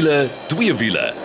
wiele, twee wiele.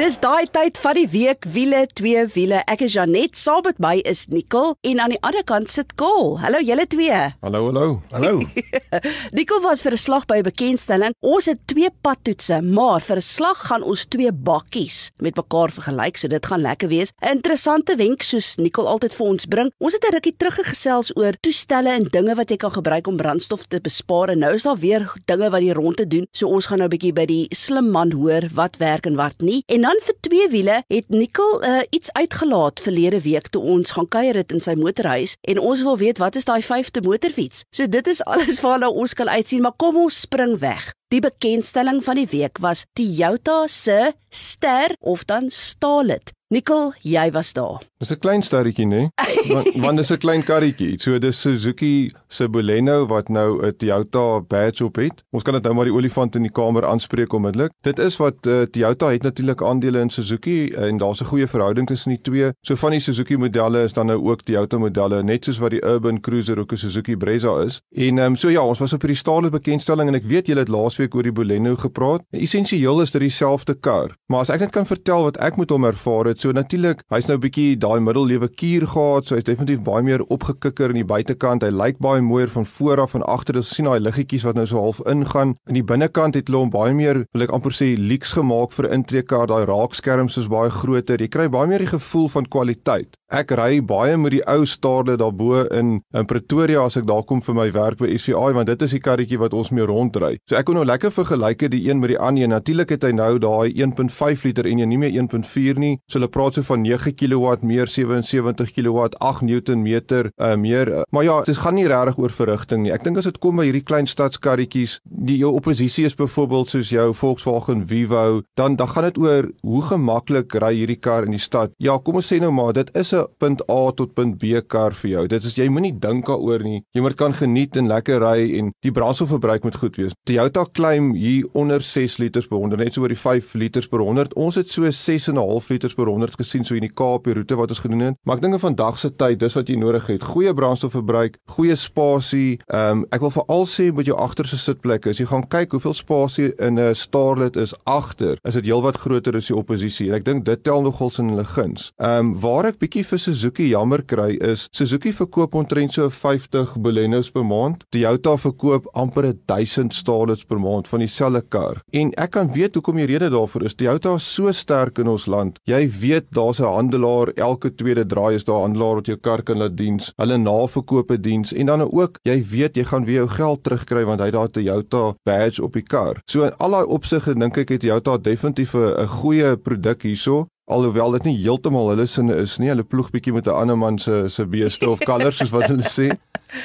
Dis daai tyd van die week wiele twee wiele. Ek is Janet, saam met my is Nicole en aan die ander kant sit Kol. Hallo julle twee. Hallo, hallo. Hallo. Nicole was vir 'n slag by 'n bekendstelling. Ons het twee padtoetse, maar vir 'n slag gaan ons twee bakkies met mekaar vergelyk, so dit gaan lekker wees. 'n Interessante wenk soos Nicole altyd vir ons bring. Ons het 'n rukkie teruggesels oor toestelle en dinge wat jy kan gebruik om brandstof te bespaar en nou is daar weer dinge wat die rondte doen. So ons gaan nou 'n bietjie by die slim man hoor wat werk en wat nie. En dan vir twee wiele het Nicole uh, iets uitgelaat verlede week toe ons gaan kuier het in sy motorhuis en ons wil weet wat is daai vyfde motorfiets. So dit is alles waarna ons kan uitsien, maar kom ons spring weg. Die bekendstelling van die week was Toyota se Ster of dan Stalit. Nicole, jy was daar. Dis 'n klein sterretjie, nê? Want want dis 'n klein karretjie. So dis Suzuki se Boleno wat nou 'n Toyota badge op het. Ons kan dit nou maar die olifant in die kamer aanspreek onmiddellik. Dit is wat uh, Toyota het natuurlik aandele in Suzuki en daar's 'n goeie verhouding tussen die twee. So van die Suzuki modelle is dan nou ook Toyota modelle, net soos wat die Urban Cruiser ook 'n Suzuki Brezza is. En ehm um, so ja, ons was op hierdie staalde bekendstelling en ek weet julle het laasweek oor die Boleno gepraat. Essensieel is dit dieselfde kar, maar as ek net kan vertel wat ek met hom ervaar het, so natuurlik, hy's nou bietjie daai middellewe kuur gehad, so hy's definitief baie meer opgekikker in die buitekant. Hy lyk baie mooier van voor af en agter. Ons sien daai liggetjies wat nou so half ingaan. In die binnekant het hulle hom baie meer, wil ek amper sê, leeks gemaak vir 'n intreekar. Daai raakskerms is baie groter. Jy kry baie meer die gevoel van kwaliteit. Ek ry baie met die ou staarde daarbo in in Pretoria as ek daar kom vir my werk by SVI want dit is die karretjie wat ons mee rondry. So ek kon nou lekker vergelyk die een met die ander. Natuurlik het hy nou daai 1.5 liter en jy nie meer 1.4 nie. So hulle praat so van 9 kW meer 77 kW 8 Newtonmeter uh, meer. Uh, maar ja, dit gaan nie regtig oor verrigting nie. Ek dink as dit kom by hierdie klein stadskarretjies, die jou oppositie is byvoorbeeld soos jou Volkswagen Vivo, dan dan gaan dit oor hoe gemaklik ry hierdie kar in die stad. Ja, kom ons sê nou maar dit is 'n punt A tot punt B kar vir jou. Dit is jy moenie dink daaroor nie. Jy moet kan geniet en lekker ry en die brandstofverbruik moet goed wees. Toyota claim hier onder 6 liters per 100, net so oor die 5 liters per 100. Ons het so 6.5 liters per 100 gesien so in die Kaap die roete wat ons gedoen het. Maar ek dink vandag se tyd, dis wat jy nodig het. Goeie brandstofverbruik, goeie spasie. Ehm um, ek wil veral sê met jou agterste sitplekke, as jy gaan kyk hoeveel spasie in 'n Starlet is agter, is dit heelwat groter as die oppositie. En ek dink dit tel nogals in hulle guns. Ehm um, waar ek bietjie vir Suzuki jammer kry is Suzuki verkoop omtrent so 50 Bolenos per maand. Toyota verkoop amper 1000 Starlets per maand van dieselfde kar. En ek kan weet hoekom die rede daarvoor is. Toyota is so sterk in ons land. Jy weet daar's 'n handelaar elke tweede draai is daar handelaar wat jou kar kan laat diens. Hulle naverkope diens en dan ook jy weet jy gaan weer jou geld terugkry want hy daar 'n Toyota badge op die kar. So in al daai opsigte dink ek het Toyota definitief 'n goeie produk hierso alhoewel dit nie heeltemal hulle sinne is nie. Hulle ploeg bietjie met 'n ander man se se beeste of kalvers soos wat hulle sê.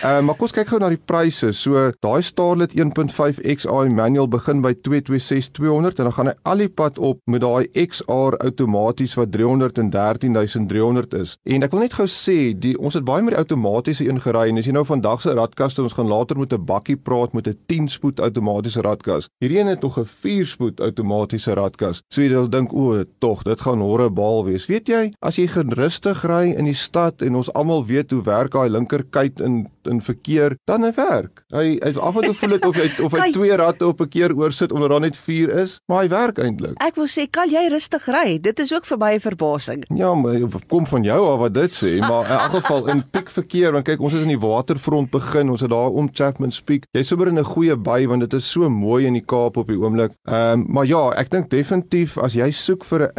Uh, maar kom ons kyk gou na die pryse. So daai Starlet 1.5 XI manual begin by 226200 en dan gaan hy al die pad op met daai XR outomaties wat 313300 is. En ek wil net gou sê, die ons het baie met die outomatiese ingery en as jy nou vandag se radkaste ons gaan later met 'n bakkie praat met 'n 10 spoed outomatiese radkas. Hierdie een het nog 'n 4 spoed outomatiese radkas. So jy dink o, tog, dit gaan horribel wees. Weet jy, as jy gerustig ry in die stad en ons almal weet hoe werk daai linkerkant in in verkeer, dan hy werk. Hy hy af en toe voel dit of hy of hy twee ratte op 'n keer oorsit onder daar net 4 is, maar hy werk eintlik. Ek wil sê, kan jy rustig ry? Dit is ook vir my 'n verbasing. Ja, maar kom van jou af wat dit sê, maar in elk geval in piekverkeer, want kyk, ons het in die waterfront begin, ons het daar om Chapman Peak. Jy's sommer in 'n goeie by want dit is so mooi in die Kaap op die oomblik. Ehm, um, maar ja, ek dink definitief as jy soek vir 'n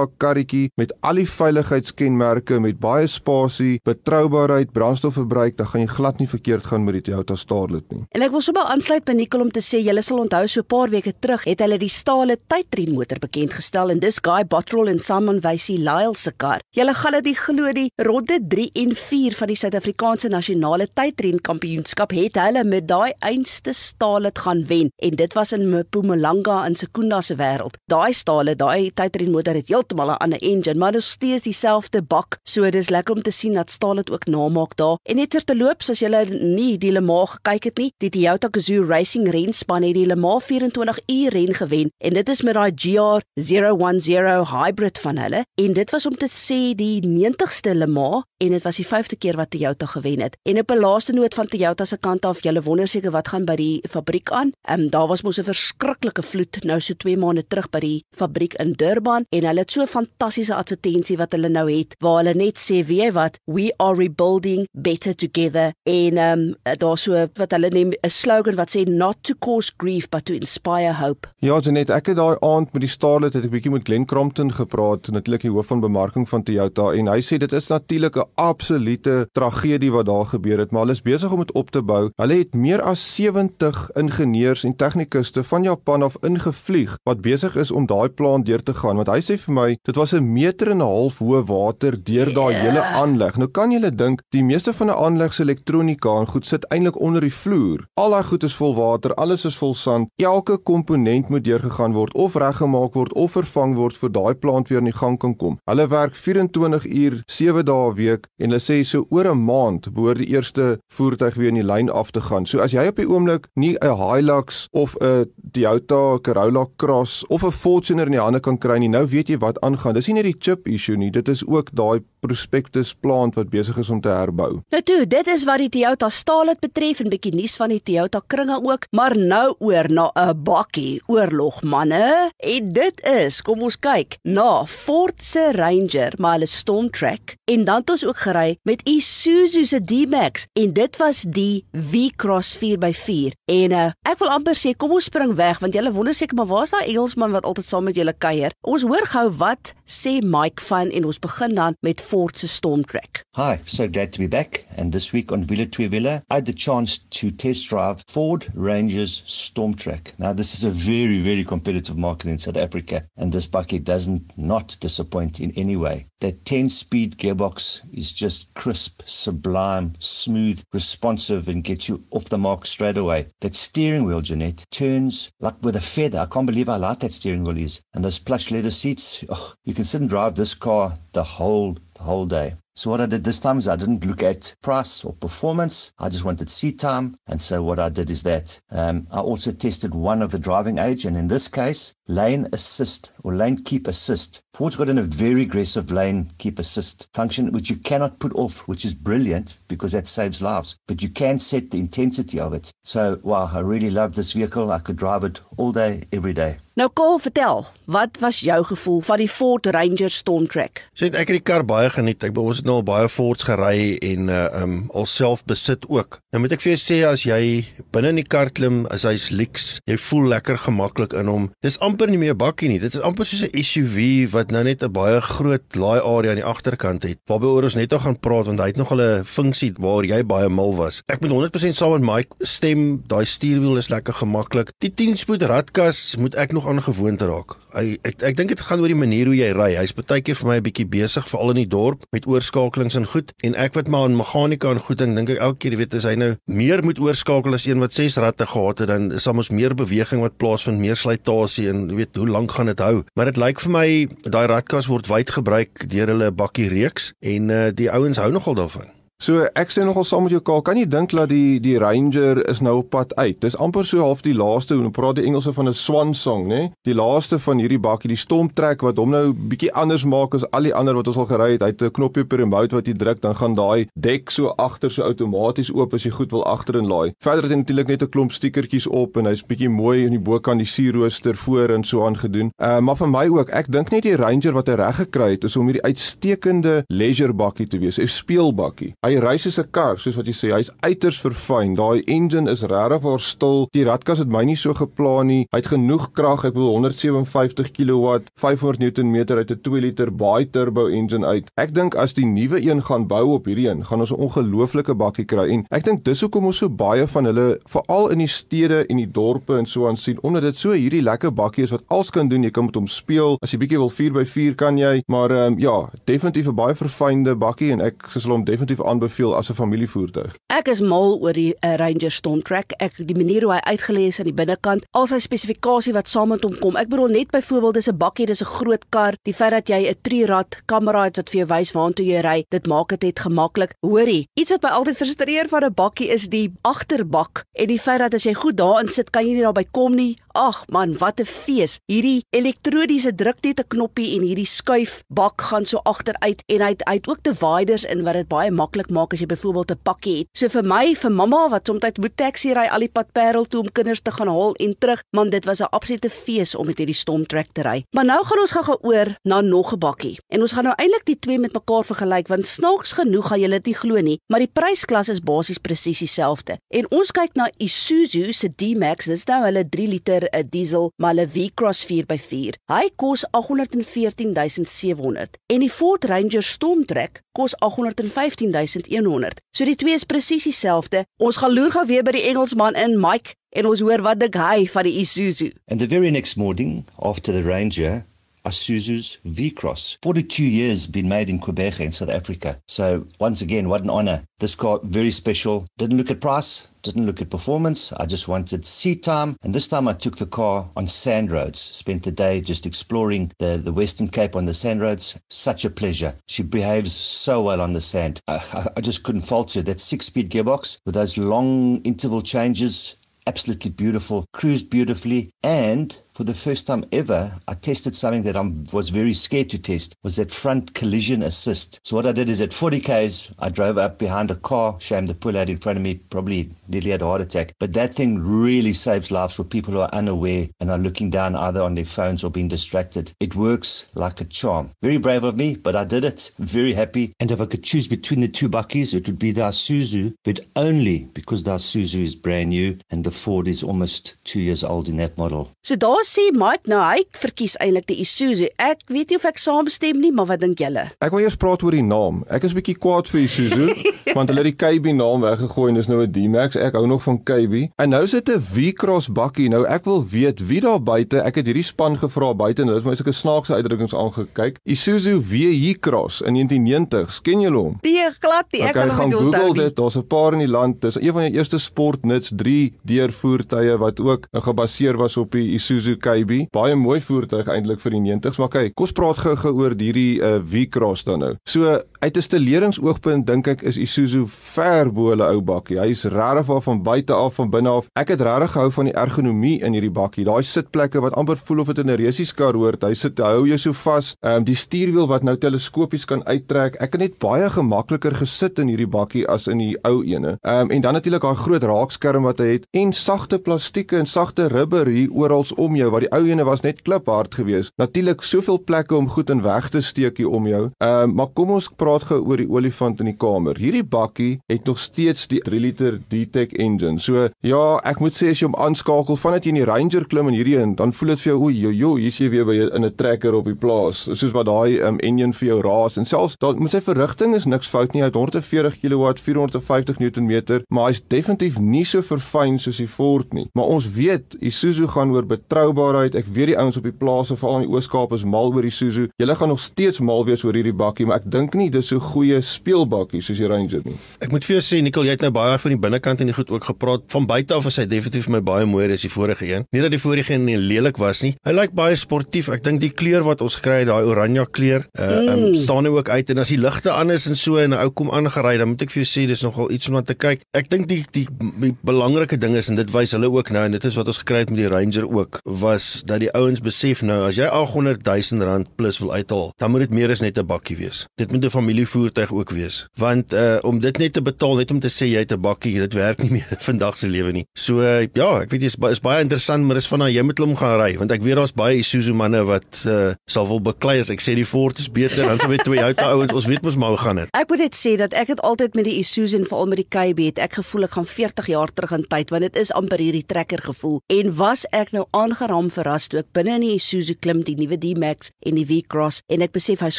intreevlak karretjie met al die veiligheidskenmerke met baie spasie, betroubaarheid, brandstofverbruik, dan gaan jy glad nie verkeerd gaan met die Toyota Starlet nie. En ek wil sommer aansluit by Nicole om te sê julle sal onthou so 'n paar weke terug het hulle die stale tydren motor bekend gestel en dis Guy Bottrell en Simon Wysie Lyle se kar. Julle gaan dit glo die ronde 3 en 4 van die Suid-Afrikaanse nasionale tydren kampioenskap het hulle met daai einste stale gaan wen en dit was in Mpumalanga in Sekunda se wêreld. Daai stale, daai tydren motor het heeltemal 'n ander engine, maar dit is steeds dieselfde bak. So dis lekker om te sien dat staal dit ook namaak daar. En net ter te loop, as jy nie die Le Mans gekyk het nie, die Toyota Gazoo Racing renspan het die Le Mans 24 uur ren gewen en dit is met daai GR 010 hybrid van hulle en dit was om te sê die 90ste Le Mans en dit was die 5de keer wat Toyota gewen het. En op 'n laaste noot van Toyota se kant af, jy wonder seker wat gaan by die fabriek aan. Ehm um, daar was mos 'n verskriklike vloed nou so 2 maande terug by die fabriek in Durban en hulle het so 'n fantastiese advertensie wat hulle nou het waar hulle net sê, "Wie jy wat, we are rebuilding better together." En um, daar so wat hulle neem 'n slogan wat sê not to cause grief but to inspire hope. Ja, Janet, ek het daai aand met die Starlet het ek bietjie met Glenn Crompton gepraat, natuurlik die hoof van bemarking van Toyota en hy sê dit is natuurlik 'n absolute tragedie wat daar gebeur het, maar hulle is besig om dit op te bou. Hulle het meer as 70 ingenieurs en tegnikuste van Japan af ingevlieg wat besig is om daai plant deur te gaan. Want hy sê vir my, dit was 'n meter en 'n half hoë water deur daai yeah. hele aanleg. Nou kan jy dink, die meeste van 'n aanleg se elektronika en goed sit eintlik onder die vloer. Al daai goed is vol water, alles is vol sand. Elke komponent moet deurgegaan word of reggemaak word of vervang word vir daai plant weer in die gang kan kom. Hulle werk 24 uur 7 dae 'n week en hulle sê so oor 'n maand behoort die eerste voertuig weer in die lyn af te gaan. So as jy op die oomblik nie 'n Hilux of 'n Toyota Corolla Cross of 'n Fortuner in die hande kan kry nie, nou weet jy wat aangaan. Dis nie net die chip issue nie, dit is ook daai prospektus plant wat besig is om te herbou. Nou toe, dit is wat die Toyota staal het betref en bietjie nuus van die Toyota kringe ook, maar nou oor na 'n bakkie oorlog manne. En dit is, kom ons kyk, na Ford se Ranger, maar hulle Stormtrack en dan het ons ook gery met Isuzu se D-Max en dit was die V-Cross 4x4 en uh, ek wil amper sê kom ons spring weg want julle wonder seker maar waar's daai Engelsman wat altyd saam met julle kuier ons hoor gou wat sê Mike van en ons begin dan met Ford se Stormtrack Hi so glad to be back and this week on Villa to Villa I had the chance to test drive Ford Ranger's Stormtrack now this is a very very competitive market in South Africa and this bucket doesn't not disappoint in any way. That 10 speed gearbox is just crisp sublime smooth responsive and gets you off the mark straight away. That steering wheel Jeanette turns like with a feather. I can't believe how light that steering wheel is. And those plush leather seats oh, you can sit and drive this car the whole the whole day So what I did this time is I didn't look at price or performance. I just wanted seat time. And so what I did is that um, I also tested one of the driving age. And in this case, lane assist or lane keep assist. Ford's got in a very aggressive lane keep assist function, which you cannot put off, which is brilliant because that saves lives. But you can set the intensity of it. So, wow, I really love this vehicle. I could drive it all day, every day. Nou Kol, vertel, wat was jou gevoel van die Ford Ranger Stormtrack? Sê ek het die kar baie geniet. Ek ons het nou al baie Fords gery en uh um alself besit ook. Nou moet ek vir jou sê as jy binne in die kar klim, as hy's lyks, jy voel lekker gemaklik in hom. Dis amper nie meer 'n bakkie nie. Dit is amper soos 'n SUV wat nou net 'n baie groot laai area aan die agterkant het. Waarby ons net nog gaan praat want hy het nog 'n funksie waar jy baie mal was. Ek moet 100% saam met Mike stem. Daai stuurwiel is lekker gemaklik. Die 10 spoed radkas moet ek nog aangewoond raak. Hy ek ek dink dit gaan oor die manier hoe jy ry. Hy's baie keer vir my 'n bietjie besig veral in die dorp met oorskakelings en goed. En ek wat maar aan meganika en goed dink, dink ek elke keer, jy weet, as hy nou meer moet oorskakel as een wat 6 ratte gehad het, dan is mos meer beweging wat plaasvind, meer slytasie en jy weet hoe lank gaan dit hou. Maar dit lyk vir my daai radkas word wyd gebruik deur hulle bakkie reeks en uh, die ouens hou nogal daarvan. So ek sê nogal saam met jou Kaal, kan jy dink dat die die Ranger is nou op pad uit? Dis amper so half die laaste, hoe praat die Engelse van 'n swan song, né? Die laaste van hierdie bakkie, die Stormtrack wat hom nou bietjie anders maak as al die ander wat ons al gery het. Hy het 'n knoppie op die remote wat jy druk, dan gaan daai dek so agter so outomaties oop as jy goed wil agterin laai. Verder het hy natuurlik net 'n klomp stiekertjies op en hy's bietjie mooi in die bokant die sierrooster voor en so aangedoen. Uh maar vir my ook, ek dink net die Ranger wat hy reg gekry het is om hierdie uitstekende leisure bakkie te wees, 'n speelbakkie. Hy ry soos 'n kar, soos wat jy sê, hy's uiters verfyn. Daai engine is regtig waar stil. Die radkas het my nie so geplan nie. Hy het genoeg krag, ek bedoel 157 kW, 500 Nm uit 'n 2 liter baie turbo engine uit. Ek dink as die nuwe een gaan bou op hierdie een, gaan ons 'n ongelooflike bakkie kry en ek dink dis hoekom ons so baie van hulle veral in die stede en die dorpe en so aan sien omdat dit so hierdie lekker bakkie is wat alles kan doen. Jy kan met hom speel. As jy bietjie wil 4x4 kan jy, maar ehm um, ja, definitief 'n baie verfynde bakkie en ek gesal hom definitief aan aanbeveel as 'n familievoertuig. Ek is mal oor die uh, Ranger Stormtrack. Ek die manier hoe hy uitgelees aan die binnekant, al sy spesifikasie wat saam met hom kom. Ek bedoel net byvoorbeeld dis 'n bakkie, dis 'n groot kar. Die feit dat jy 'n trierad kamera het wat vir jou wys waartoe jy ry, dit maak dit net gemaklik. Hoorie, iets wat my altyd frustreer van 'n bakkie is die agterbak en die feit dat as jy goed daarin sit, kan jy nie daarby kom nie. Ag man, wat 'n fees. Hierdie elektroniese druk net 'n knoppie en hierdie skuifbak gaan so agteruit en hy het, hy het ook dividers in wat dit baie maklik maak as jy byvoorbeeld 'n pakkie het. So vir my, vir mamma wat soms moet taxi ry al die pad Parel toe om kinders te gaan haal en terug, man, dit was 'n absolute fees om met hierdie Stormtrack te ry. Maar nou gaan ons gou-gou oor na nog 'n bakkie. En ons gaan nou eintlik die twee met mekaar vergelyk want snaaks genoeg gaan julle dit nie glo nie, maar die prysklas is basies presies dieselfde. En ons kyk na Isuzu se D-Max, dis nou hulle 3 liter 'n diesel maar hulle V-Cross 4x4. Hy kos 814700 en die Ford Ranger Stormtrack kos 815100. So die twee is presies dieselfde. Ons gaan loer gou weer by die Engelsman in Mike en ons hoor wat dink hy van die Isuzu. And the very next morning after the Ranger Isuzu's V-Cross. 42 years been made in Quebec in South Africa. So once again, what an honor. This car, very special. Didn't look at price, didn't look at performance. I just wanted seat time. And this time I took the car on sand roads. Spent the day just exploring the, the Western Cape on the sand roads. Such a pleasure. She behaves so well on the sand. I, I just couldn't fault her. That six-speed gearbox with those long interval changes, absolutely beautiful. Cruised beautifully. And for the first time ever, I tested something that I was very scared to test, was that front collision assist. So what I did is at 40 k's, I drove up behind a car, shame the pull out in front of me, probably nearly had a heart attack. But that thing really saves lives for people who are unaware and are looking down either on their phones or being distracted. It works like a charm. Very brave of me, but I did it. Very happy. And if I could choose between the two buckies, it would be the Isuzu, but only because the Isuzu is brand new and the Ford is almost two years old in that model. So daar sê Mike nou hy verkies eintlik die Isuzu. Ek weet nie of ek saamstem nie, maar wat dink julle? Ek wil eers praat oor die naam. Ek is bietjie kwaad vir Isuzu want hulle het die KB naam weggegooi en dis nou 'n D-Max. Ek hou nog van KB. En nou sit 'n V-Cross bakkie. Nou ek wil weet wie daar buite. Ek het hierdie span gevra buite en hulle het my sulke snaakse uitdrukkings aangekyk. Isuzu VE Cross in 1990. Ken julle hom? Nee, glad nie. Ek okay, kan hom nie Google dit. Daar's 'n paar in die land. Dis een van die eerste sportnuts 3 deurvoertuie wat ook gebaseer was op die Isuzu KB. Baie mooi voertuig eintlik vir die 90s, maar kyk, kom ons praat gou-gou oor hierdie uh, V-Cross dan nou. So uit 'n stileringsoogpunt dink ek is Isuzu ver bo hulle ou bakkie. Hy's regtig waar van buite af van binne af. Ek het regtig gehou van die ergonomie in hierdie bakkie. Daai sitplekke wat amper voel of dit in 'n resieskar hoort. Hy sit hou jou so vas. Ehm um, die stuurwiel wat nou teleskopies kan uittrek. Ek het net baie gemakliker gesit in hierdie bakkie as in die ou ene. Ehm um, en dan natuurlik daai groot raakskerm wat hy het en sagte plastieke en sagte rubber hier oral om jou wat die ou ene was net kliphard geweest. Natuurlik soveel plekke om goed in weg te steek hier om jou. Ehm um, maar kom ons praat gou oor die olifant in die kamer. Hierdie bakkie het nog steeds die 3 liter D-Tech engine. So ja, ek moet sê as jy hom aanskakel vandat jy in die Ranger klim en hierdie in, dan voel dit vir jou o, jo, jo, hier's jy weer by in 'n trekker op die plaas. Soos wat daai um, engine vir jou raas en selfs dan moet sy verrigting is niks fout nie. Hy het 140 kW, 450 Nm, maar hy's definitief nie so verfyn soos die Ford nie. Maar ons weet Isuzu gaan oor betroubaarheid. Ek weet die ouens op die plase veral in die Oos-Kaap is mal oor Isuzu. Julle gaan nog steeds mal wees oor hierdie bakkie, maar ek dink nie dis so goeie speelbakkie soos die Ranger nie. Ek moet vir jou sê Nicole, jy het nou baie van die binnekant en die goed ook gepraat. Van buite af is hy definitief vir my baie mooier as die vorige een. Nie dat die vorige een nie lelik was nie. Hy lyk baie sportief. Ek dink die kleur wat ons kry, daai oranje kleur, uh, um, staan nou ook uit en as die ligte aan is en so en 'n ou kom aangery, dan moet ek vir jou sê dis nogal iets om na te kyk. Ek dink die, die die belangrike ding is en dit wys hulle ook nou en dit is wat ons gekry het met die Ranger ook, was dat die ouens besef nou as jy 800 000 rand plus wil uithaal, dan moet dit meer as net 'n bakkie wees. Dit moet 'n familievoertuig ook wees. Want uh om dit net te betaal net om te sê jy het 'n bakkie, dit werk nie meer vandag se lewe nie. So uh, ja, ek weet dit is, is baie interessant, maar dis van daai jy moet hom gaan ry want ek weet daar's baie Isuzu manne wat uh sal wil beklei as ek sê die Ford is beter dan sou weet twee Toyota ouens, ons weet mos hoe gaan dit. Ek moet dit sê dat ek het altyd met die Isuzu en veral met die KB het ek gevoel ek gaan 40 jaar terug in tyd want dit is amper hierdie trekker gevoel en was ek nou aangeram verras toe ek binne in die Isuzu klim die nuwe D-Max en die V-Cross en ek besef hy's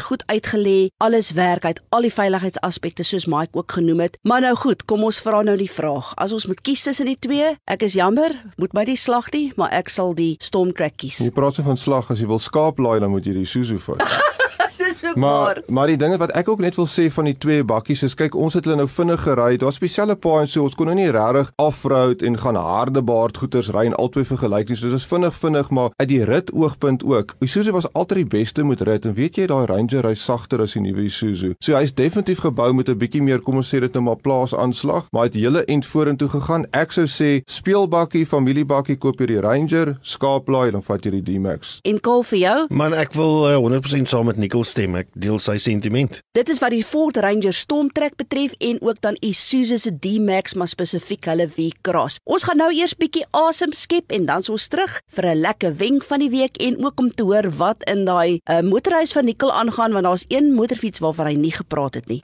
goed uitgelê, alles werk uit al die veiligheidsaspekte soos Mike ook genoem het. Maar nou goed, kom ons vra nou die vraag. As ons moet kies tussen die twee, ek is jammer, moet my die slag nie, maar ek sal die Stormtrack kies. Jy praat so van slag as jy wil skaap laai dan moet jy die Isuzu vat. Dis so Maar waar. maar die ding wat ek ook net wil sê van die twee bakkies is kyk ons het hulle nou vinnig gery. Daar's spesiale paai en so ons kon nou nie regtig afroud en gaan harde baard goeters ry en albei vergelyk nie. So dit is vinnig vinnig maar uit die rit oogpunt ook. Isuzu was altyd die beste met rit en weet jy daai Ranger ry sagter as die nuwe Isuzu. So hy's definitief gebou met 'n bietjie meer kom ons sê dit nou maar plaasaanslag, maar hy het hele end vorentoe gegaan. Ek sou sê speelbakkie, familiebakkie koop jy die Ranger, skaaplaai dan vat jy die D-Max. En kol vir jou. Man, ek wil uh, 100% saam met Nicole stem. Ek deel sy sentiment. Dit is wat die Ford Ranger Stormtrek betref en ook dan Isuzu se D-Max maar spesifiek hulle V-Cross. Ons gaan nou eers bietjie asem skep en dan s ons terug vir 'n lekker wenk van die week en ook om te hoor wat in daai uh, motorhuis van Nikkel aangaan want daar's een motorfiets waarvan hy nie gepraat het nie.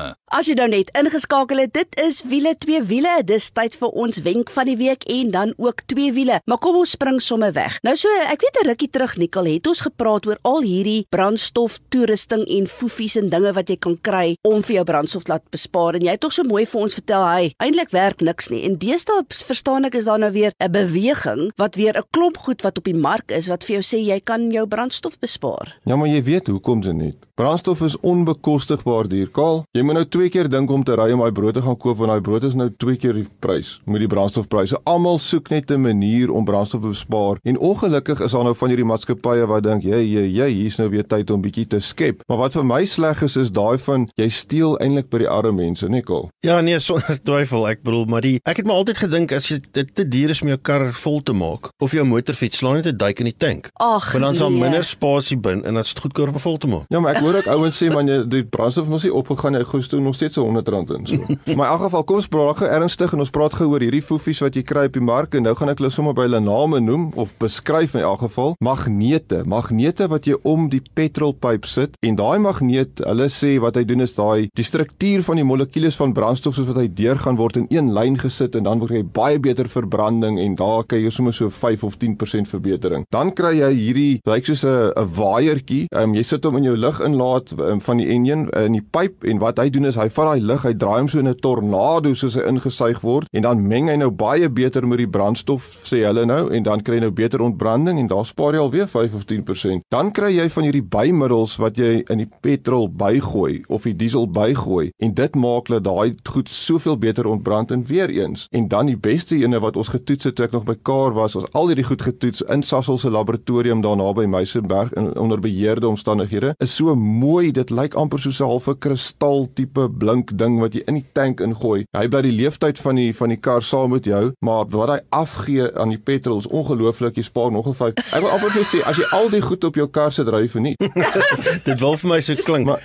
As jy nou net ingeskakel het, dit is wiele twee wiele. Dis tyd vir ons wenk van die week en dan ook twee wiele. Maar kom ons spring sommer weg. Nou so, ek weet 'n rukkie terug Nikkel het ons gepraat oor al hierdie brandstof toerusting en foefies en dinge wat jy kan kry om vir jou brandstof laat bespaar en jy het tog so mooi vir ons vertel hy eintlik werk niks nie. En deesdae verstaan ek is daar nou weer 'n beweging wat weer 'n klomp goed wat op die mark is wat vir jou sê jy kan jou brandstof bespaar. Ja, maar jy weet hoekom dit nie. Brandstof is onbekostigbaar duur. Kaal, jy moet nou twee keer dink om te ry om daai brood te gaan koop want daai brood is nou twee keer die prys met die brandstofpryse. Almal soek net 'n manier om brandstof te bespaar en ongelukkig is daar nou van hierdie maatskappye wat dink, "Jy, jy, jy, hier's nou weer tyd om bietjie te skep." Maar wat vir my sleg is is daai van jy steel eintlik by die arme mense, nee, Kaal. Ja, nee, sonder twyfel. Ek bedoel, maar die ek het maar altyd gedink as jy dit te duur is om jou kar vol te maak of jou motorfiets, slaan net 'n duik in die tank. Ag, Want dan daar nee. minder spasie bin en dit is goedkoper om vol te maak. Ja, maar ek hoor ook ouens sê man, jy die brandstof mos nie opgegaan nie. Gooi toe nog steeds so R100 in so. maar in elk geval, kom ons praat gou ernstig en ons praat gou oor hierdie foefies wat jy kry op die mark en nou gaan ek hulle sommer by hulle name noem of beskryf in elk geval. Magnete, magnete wat jy om die petrolpyp sit en daai magneet, hulle sê wat hy doen is daai die struktuur van die molekules van brandstof soos wat hy deur gaan word in een lyn gesit en dan word jy baie beter verbranding en daar kry jy sommer so 5 of 10% verbetering. Dan kry jy hierdie lyk soos 'n waaiertjie. Um, jy sit hom in jou luginlaat um, van die enjin uh, in die pyp en wat hy doen is hy vat daai lug, hy draai hom so in 'n tornado soos hy ingesuig word en dan meng hy nou baie beter met die brandstof sê hulle nou en dan kry jy nou beter ontbranding en daar spaar jy alweer 5 of 10%. Dan kry jy van hierdie bymiddels wat jy in die petrol bygooi of die diesel bygooi en dit maak dat daai goed soveel beter ontbrand en weer eens. En dan die beste ene wat ons getoets het toe ek nog by Kaar was, ons al hierdie goed getoets in Sasol se laboratorium daar naby Meisenberg in onder beheerde omstandighede. Is so mooi, dit lyk amper soos 'n halfe kristal tipe blink ding wat jy in die tank ingooi. Hy bly die leeftyd van die van die kar saam met jou, maar wat hy afgee aan die petrol is ongelooflik. Jy spaar nog 'n vyf. Ek wil amper vir sê as jy al die goed op jou kar sit, ry jy verniet. Dit wil vir my so klink. Maar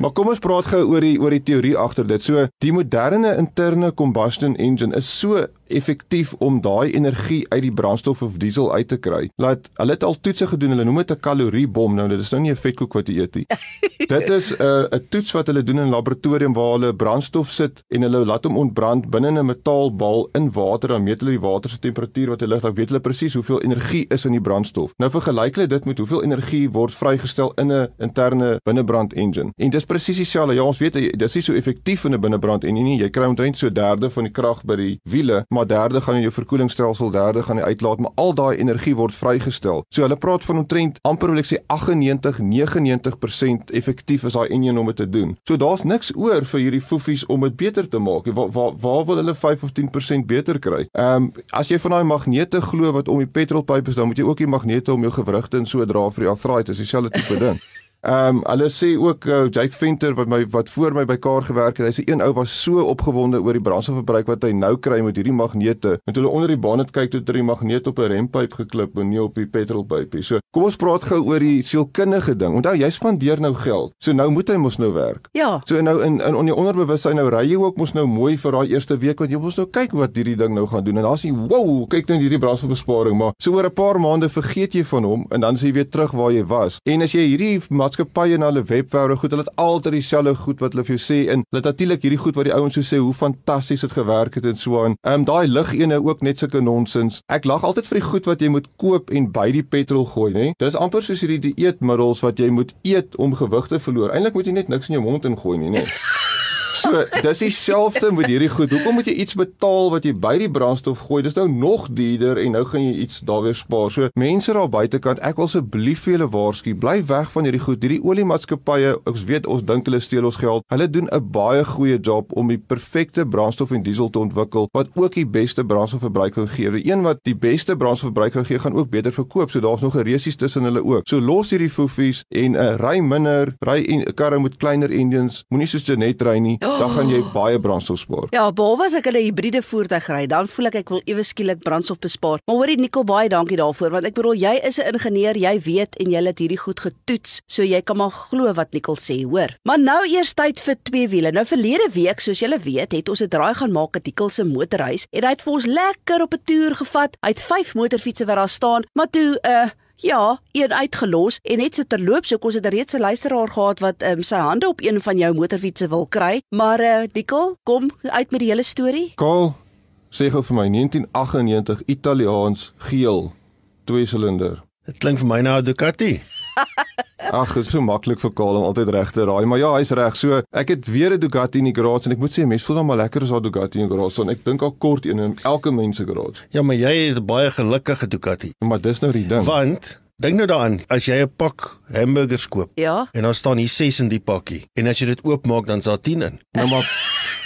Maar kom ons praat gou oor die oor die teorie agter dit. So die moderne interne combustion engine is so effektief om daai energie uit die brandstof of diesel uit te kry. Laat hulle het al toetse gedoen. Hulle noem dit 'n kaloriebom. Nou dit is nou nie 'n vetkoek wat jy eet nie. dit is 'n uh, 'n toets wat hulle doen in 'n laboratorium waar hulle brandstof sit en hulle laat hom ontbrand binne 'n metaalbal in water. Dan meet hulle die water se temperatuur wat hy lig. Dan weet hulle presies hoeveel energie is in die brandstof. Nou vergelyk hulle dit met hoeveel energie word vrygestel in 'n interne binnebrand engine. En dis presies dieselfde. Ja, ons weet dis nie so effektief in 'n binnebrand en nie, nie. Jy kry omtrent so 'n derde van die krag by die wiele, maar derde gaan in jou verkoelingsstelsel, derde gaan die uitlaat, maar al daai energie word vrygestel. So hulle praat van omtrent amper wil ek sê 98, 99% effektief is daai enjin om dit te doen. So daar's niks oor vir hierdie foefies om dit beter te maak. Waar waar waar wil hulle 5 of 10% beter kry? Ehm um, as jy van daai magnete glo wat om die petrolpype is, dan moet jy ook die magnete om jou gewrigte en so dra vir die arthritis, dieselfde tipe ding. Ehm um, hulle sê ook uh, Jake Venter wat my wat voor my by Kaar gewerk het, hy sê een ou was so opgewonde oor die brandstofverbruik wat hy nou kry met hierdie magnete. Met hulle onder die baan het kyk toe die magneet op 'n rempyp geklip en nie op die petrolpyp nie. So kom ons praat gou oor die sielkundige ding. Onthou jy spandeer nou geld. So nou moet hy mos nou werk. Ja. So nou in in on die onderbewussyn nou ry jy ook mos nou mooi vir daai eerste week want jy mos nou kyk wat hierdie ding nou gaan doen en daar's jy wow, kyk nou hierdie brandstofbesparing, maar so oor 'n paar maande vergeet jy van hom en dan is jy weer terug waar jy was. En as jy hierdie maatskappye na hulle webwerwe goed, hulle het altyd dieselfde goed wat hulle vir jou sê en hulle het natuurlik hierdie goed wat die ouens so sê hoe fantasties dit gewerk het en so aan. Ehm um, daai lig ene ook net sulke nonsens. Ek lag altyd vir die goed wat jy moet koop en by die petrol gooi, nê? Dis amper soos hierdie dieetmiddels wat jy moet eet om gewig te verloor. Eintlik moet jy net niks in jou mond ingooi nie, nê? So, dis dieselfde met hierdie goed. Hoekom moet jy iets betaal wat jy by die brandstof gooi? Dis nou nog duurder en nou gaan jy iets daar weer spaar. So, mense daar buitekant, ek wil asseblief vir julle waarsku, bly weg van hierdie goed. Hierdie oliemaatskappye, ons weet ons dink hulle steel ons geld. Hulle doen 'n baie goeie job om die perfekte brandstof en diesel te ontwikkel wat ook die beste brandstofverbruik kan gee. Die een wat die beste brandstofverbruik kan gee, gaan ook beter verkoop. So daar's nog 'n resies tussen hulle ook. So los hierdie foefies en uh, ry minder, ry en karre met kleiner engines. Moenie soos Janet ry nie dan gaan jy baie brandstof spaar. Ja, behalwe as ek 'n hibriede voertuig ry, dan voel ek ek wil ewe skielik brandstof bespaar. Maar hoorie Nicole, baie dankie daarvoor want ek bedoel jy is 'n ingenieur, jy weet en jy het hierdie goed getoets, so jy kan maar glo wat Nicole sê, hoor. Maar nou eers tyd vir twee wiele. Nou verlede week, soos julle weet, het ons 'n draai gaan maak at Nicole se motorhuis en hy het vir ons lekker op 'n toer gevat. Hy het 5 motorfietsse wat daar staan, maar toe 'n uh, Ja, een uitgelos en net so terloops, ek ons het reeds 'n luisteraar gehad wat um, sy hande op een van jou motorfietsse wil kry, maar uh Dikkel, kom uit met die hele storie. Kaal, sê gou vir my 1998 Italiaans geel, twee silinder. Dit klink vir my na 'n Ducati. Ag, dit is so maklik vir Kaal om altyd reg te raai, maar ja, hy's reg. So, ek het weer 'n Ducati in die garage en ek moet sê mense voel dan maar lekker as daar Ducati in die garage is. Ek dink al kort een in elke mens se garage. Ja, maar jy het 'n baie gelukkige Ducati. Maar dis nou die ding. Want Dink nou daaraan, as jy 'n pak hamburgers koop Ja. en daar staan hier 6 in die pakkie en as jy dit oopmaak dan is daar 10 in. Nou maar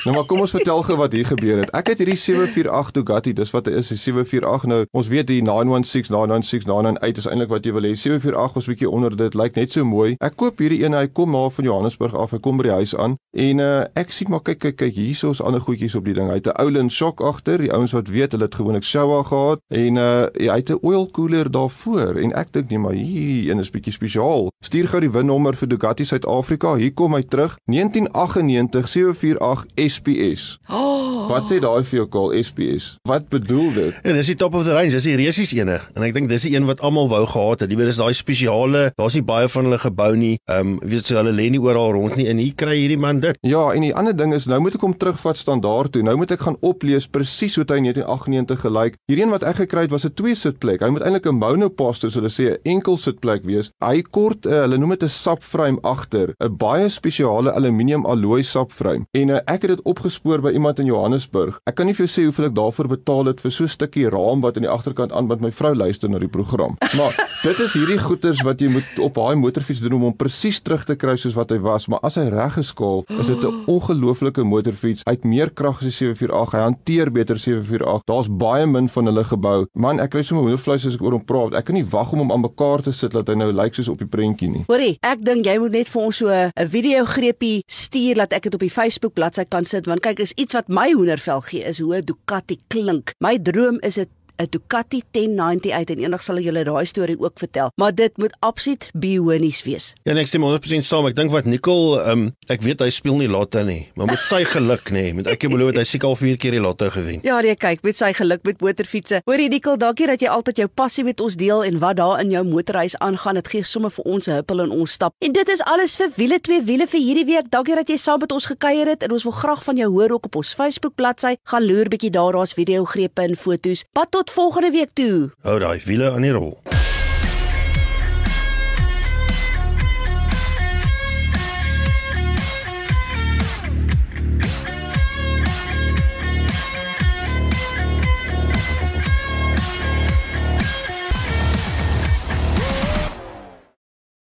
Nou maar kom ons vertel gou wat hier gebeur het. Ek het hierdie 748 Ducati, dis wat dit is, die 748 nou. Ons weet die 916, 996, 998 is eintlik wat jy wil hê. 748 was bietjie onder dit, lyk net so mooi. Ek koop hierdie een, hy kom maar van Johannesburg af, hy kom by die huis aan en uh, ek sien maar kyk kyk kyk hierso is ander goedjies op die ding. Hy het 'n Oulin shock agter. Die ouens wat weet, hulle het gewoonlik Showa gehad en uh, hy het 'n oil cooler daarvoor en ek dink nee maar hier een is bietjie spesiaal. Stuur gou die winnommer vir Ducati Suid-Afrika. Hier kom hy terug. 1998 748 SPS. Oh. Wat sê daai vir jou kol SPS? Wat bedoel dit? En dis die top of the range, dis die resies ene. En ek dink dis die een wat almal wou gehad het. Jy weet dis daai spesiale, daar's nie baie van hulle gebou nie. Ehm um, weet jy so, hulle lê nie oral rond nie en hier kry hierdie man dit. Ja, en die ander ding is nou moet ek hom terugvat standaard toe. Nou moet ek gaan oplees presies hoe hy in 1998 gelyk. Hierdie een wat ek gekry het was 'n twee sitplek. Hy moet eintlik 'n monoposto, so hulle sê 'n enkel sitplek wees. Hy kort, uh, hulle noem dit 'n subframe agter, 'n baie spesiale aluminium alloy subframe. En uh, ek het dit opgespoor by iemand in Johannesburg. Ek kan nie vir jou sê hoeveel ek daarvoor betaal het vir so 'n stukkie raam wat aan die agterkant aan wat my vrou luister na die program. Maar dit is hierdie goeders wat jy moet op daai motorfiets doen om hom presies terug te kry soos wat hy was, maar as hy reg geskaal, is dit 'n ongelooflike motorfiets. Hy het meer krag as die 748. Hy hanteer beter 748. Daar's baie min van hulle gebou. Man, ek kry sommer hoendervleis as ek oor hom praat. Ek kan nie wag om hom aan mekaar te sit dat hy nou lyk soos op die prentjie nie. Hoorie, ek dink jy moet net vir ons so 'n video greepie stuur dat ek dit op die Facebook bladsy kan sit want kyk, is iets wat my hoendervel gee is hoe 'n Ducati klink. My droom is dit 'n Ducati 1090 uit en eendag sal ek julle daai storie ook vertel. Maar dit moet absoluut bionies wees. Ja, en ek stem 100% saam. Ek dink wat Nicole, um, ek weet hy speel nie lotto nie, maar met sy geluk nê, met ek beloof dat hy seker al 4 keer die lotto gewen. Ja, nee, kyk, met sy geluk met motorfietsse. Hoorie Nicole, dankie dat jy altyd jou passie met ons deel en wat daar in jou motorhuis aangaan. Dit gee sommer vir ons 'n huppel in ons stap. En dit is alles vir wiele twee wiele vir hierdie week. Dankie dat jy saam met ons gekuier het en ons wil graag van jou hoor ook op ons Facebook bladsy. Gaan loer bietjie daar, daar's video grepe en foto's. Pat tot volgende week toe. Hou daai wiele aan die rol.